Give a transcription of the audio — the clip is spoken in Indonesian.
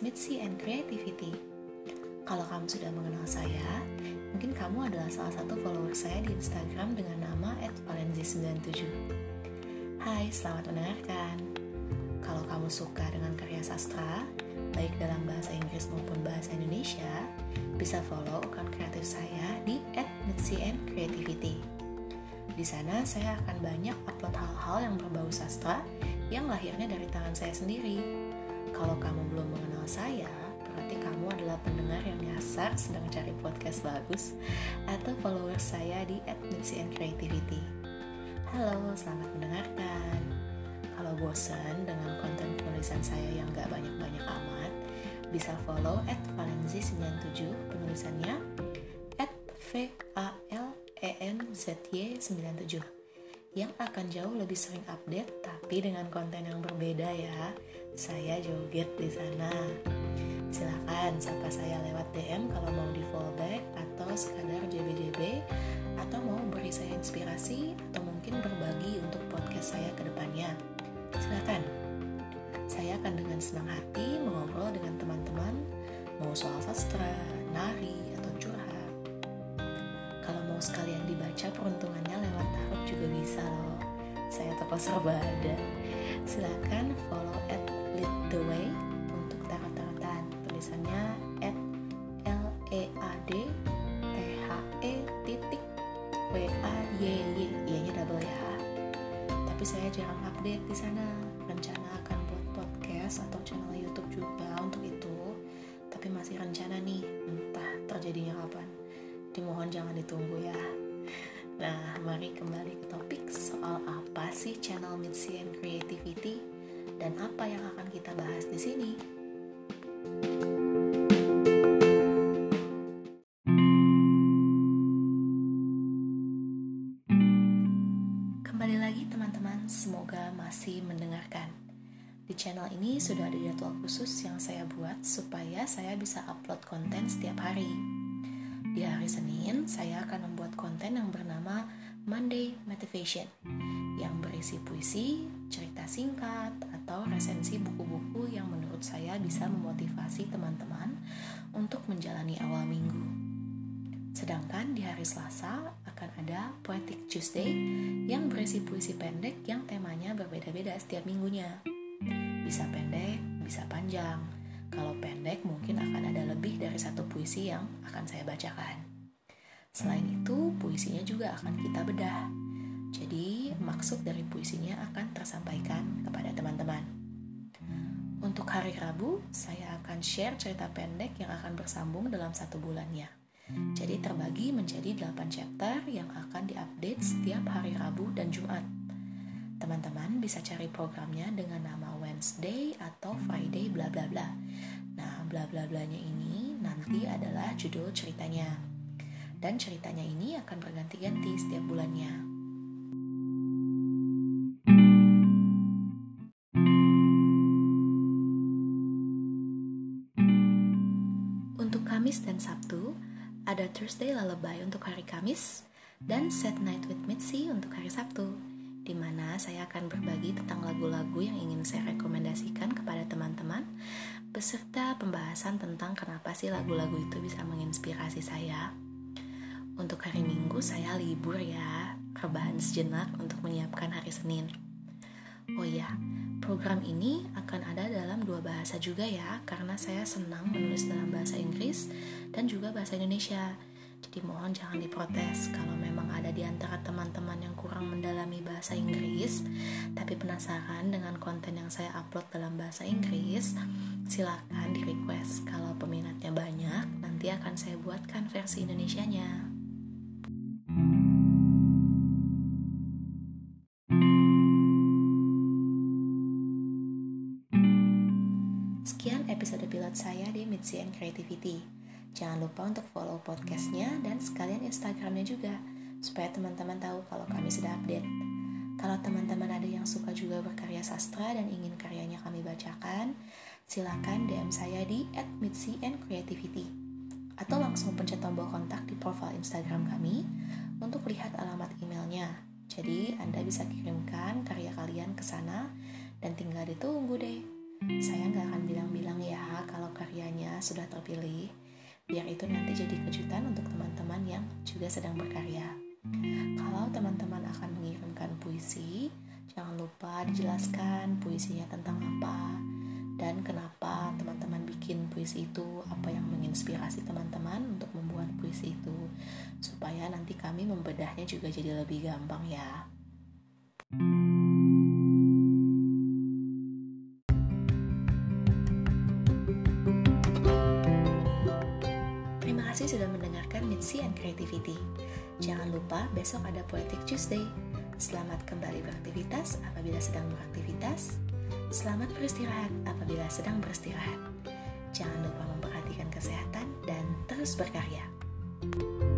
Mitzi and Creativity. Kalau kamu sudah mengenal saya, mungkin kamu adalah salah satu follower saya di Instagram dengan nama @valenzi97. Hai, selamat mendengarkan. Kalau kamu suka dengan karya sastra, baik dalam bahasa Inggris maupun bahasa Indonesia, bisa follow akun kreatif saya di @mitzi_and_creativity. Di sana saya akan banyak upload hal-hal yang berbau sastra yang lahirnya dari tangan saya sendiri. Kalau kamu belum mengenal saya, berarti kamu adalah pendengar yang nyasar sedang cari podcast bagus atau follower saya di @mitzi_and_creativity. Halo, selamat mendengarkan. Kalau bosan dengan konten penulisan saya yang gak banyak-banyak amat, bisa follow at valenzi97 penulisannya at v a l e n z y 97 yang akan jauh lebih sering update tapi dengan konten yang berbeda ya. Saya joget di sana. Silakan sapa saya lewat DM kalau mau di fallback atau sekadar JBJB atau mau beri saya inspirasi atau mungkin berbagi untuk podcast saya ke depannya. Silakan. Saya akan dengan senang hati mengobrol dengan teman-teman mau soal sastra, nari, atau curhat. Kalau mau sekalian dibaca peruntungannya bisa. Saya toko Serbada. Silakan follow at lead the way untuk tarot-tarotan. Tulisannya at l e a d t h e titik w a y y y nya double ya. Tapi saya jarang update di sana. Rencana akan buat podcast atau channel YouTube juga untuk itu. Tapi masih rencana nih, entah terjadinya kapan. Dimohon jangan ditunggu ya. Nah, mari kembali ke topik soal apa sih channel Mitzi and Creativity dan apa yang akan kita bahas di sini. Kembali lagi teman-teman, semoga masih mendengarkan. Di channel ini sudah ada jadwal khusus yang saya buat supaya saya bisa upload konten setiap hari. Saya akan membuat konten yang bernama Monday Motivation yang berisi puisi, cerita singkat, atau resensi buku-buku yang menurut saya bisa memotivasi teman-teman untuk menjalani awal minggu. Sedangkan di hari Selasa akan ada Poetic Tuesday yang berisi puisi pendek yang temanya berbeda-beda setiap minggunya. Bisa pendek, bisa panjang. Kalau pendek mungkin akan ada lebih dari satu puisi yang akan saya bacakan. Selain itu, puisinya juga akan kita bedah. Jadi, maksud dari puisinya akan tersampaikan kepada teman-teman. Untuk hari Rabu, saya akan share cerita pendek yang akan bersambung dalam satu bulannya. Jadi terbagi menjadi 8 chapter yang akan diupdate setiap hari Rabu dan Jumat. Teman-teman bisa cari programnya dengan nama Wednesday atau Friday bla bla bla. Nah, bla bla blanya ini nanti adalah judul ceritanya. Dan ceritanya ini akan berganti-ganti setiap bulannya. Untuk Kamis dan Sabtu, ada Thursday Lullaby untuk hari Kamis dan Set Night with Mitzi untuk hari Sabtu, di mana saya akan berbagi tentang lagu-lagu yang ingin saya rekomendasikan kepada teman-teman, beserta pembahasan tentang kenapa sih lagu-lagu itu bisa menginspirasi saya. Untuk hari Minggu saya libur ya, rebahan sejenak untuk menyiapkan hari Senin. Oh iya, program ini akan ada dalam dua bahasa juga ya, karena saya senang menulis dalam bahasa Inggris dan juga bahasa Indonesia. Jadi mohon jangan diprotes kalau memang ada di antara teman-teman yang kurang mendalami bahasa Inggris, tapi penasaran dengan konten yang saya upload dalam bahasa Inggris, silakan di request. Kalau peminatnya banyak, nanti akan saya buatkan versi Indonesianya. Sekian episode pilot saya di Mitzi and Creativity. Jangan lupa untuk follow podcastnya dan sekalian Instagramnya juga, supaya teman-teman tahu kalau kami sudah update. Kalau teman-teman ada yang suka juga berkarya sastra dan ingin karyanya kami bacakan, silakan DM saya di @mitzi_and_creativity atau langsung pencet tombol kontak di profil Instagram kami untuk lihat alamat emailnya. Jadi, Anda bisa kirimkan karya kalian ke sana dan tinggal ditunggu deh. Saya nggak akan bilang-bilang ya kalau karyanya sudah terpilih, biar itu nanti jadi kejutan untuk teman-teman yang juga sedang berkarya. Kalau teman-teman akan mengirimkan puisi, jangan lupa dijelaskan puisinya tentang apa dan kenapa teman-teman bikin puisi itu, apa yang menginspirasi teman-teman untuk membuat puisi itu, supaya nanti kami membedahnya juga jadi lebih gampang ya. Terima kasih sudah mendengarkan Mitzi and Creativity. Jangan lupa besok ada Poetic Tuesday. Selamat kembali beraktivitas apabila sedang beraktivitas. Selamat beristirahat apabila sedang beristirahat. Jangan lupa memperhatikan kesehatan dan terus berkarya. thank you